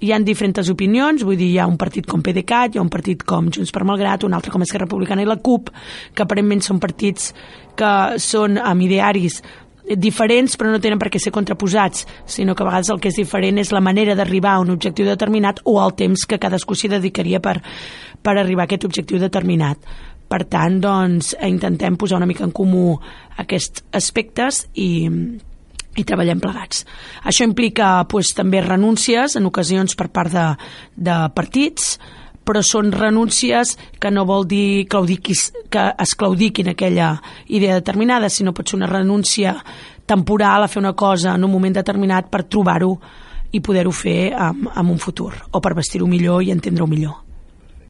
hi han diferents opinions, vull dir, hi ha un partit com PDeCAT, hi ha un partit com Junts per Malgrat, un altre com Esquerra Republicana i la CUP, que aparentment són partits que són amb idearis diferents però no tenen per què ser contraposats, sinó que a vegades el que és diferent és la manera d'arribar a un objectiu determinat o el temps que cadascú s'hi dedicaria per, per arribar a aquest objectiu determinat. Per tant, doncs, intentem posar una mica en comú aquests aspectes i, i treballem plegats. Això implica pues, també renúncies en ocasions per part de, de partits, però són renúncies que no vol dir claudiquis, que es claudiquin aquella idea determinada, sinó pot ser una renúncia temporal a fer una cosa en un moment determinat per trobar-ho i poder-ho fer en, en un futur, o per vestir-ho millor i entendre-ho millor.